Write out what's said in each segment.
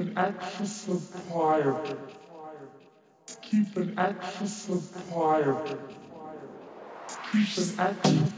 an extra supplier. Keep an extra supplier. Keep an extra.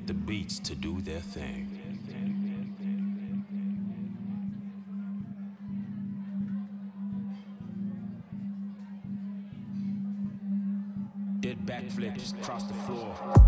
Get the beats to do their thing. Dead backflips across the floor.「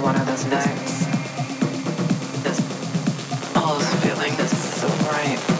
one of those nights. This pulse feeling is so right.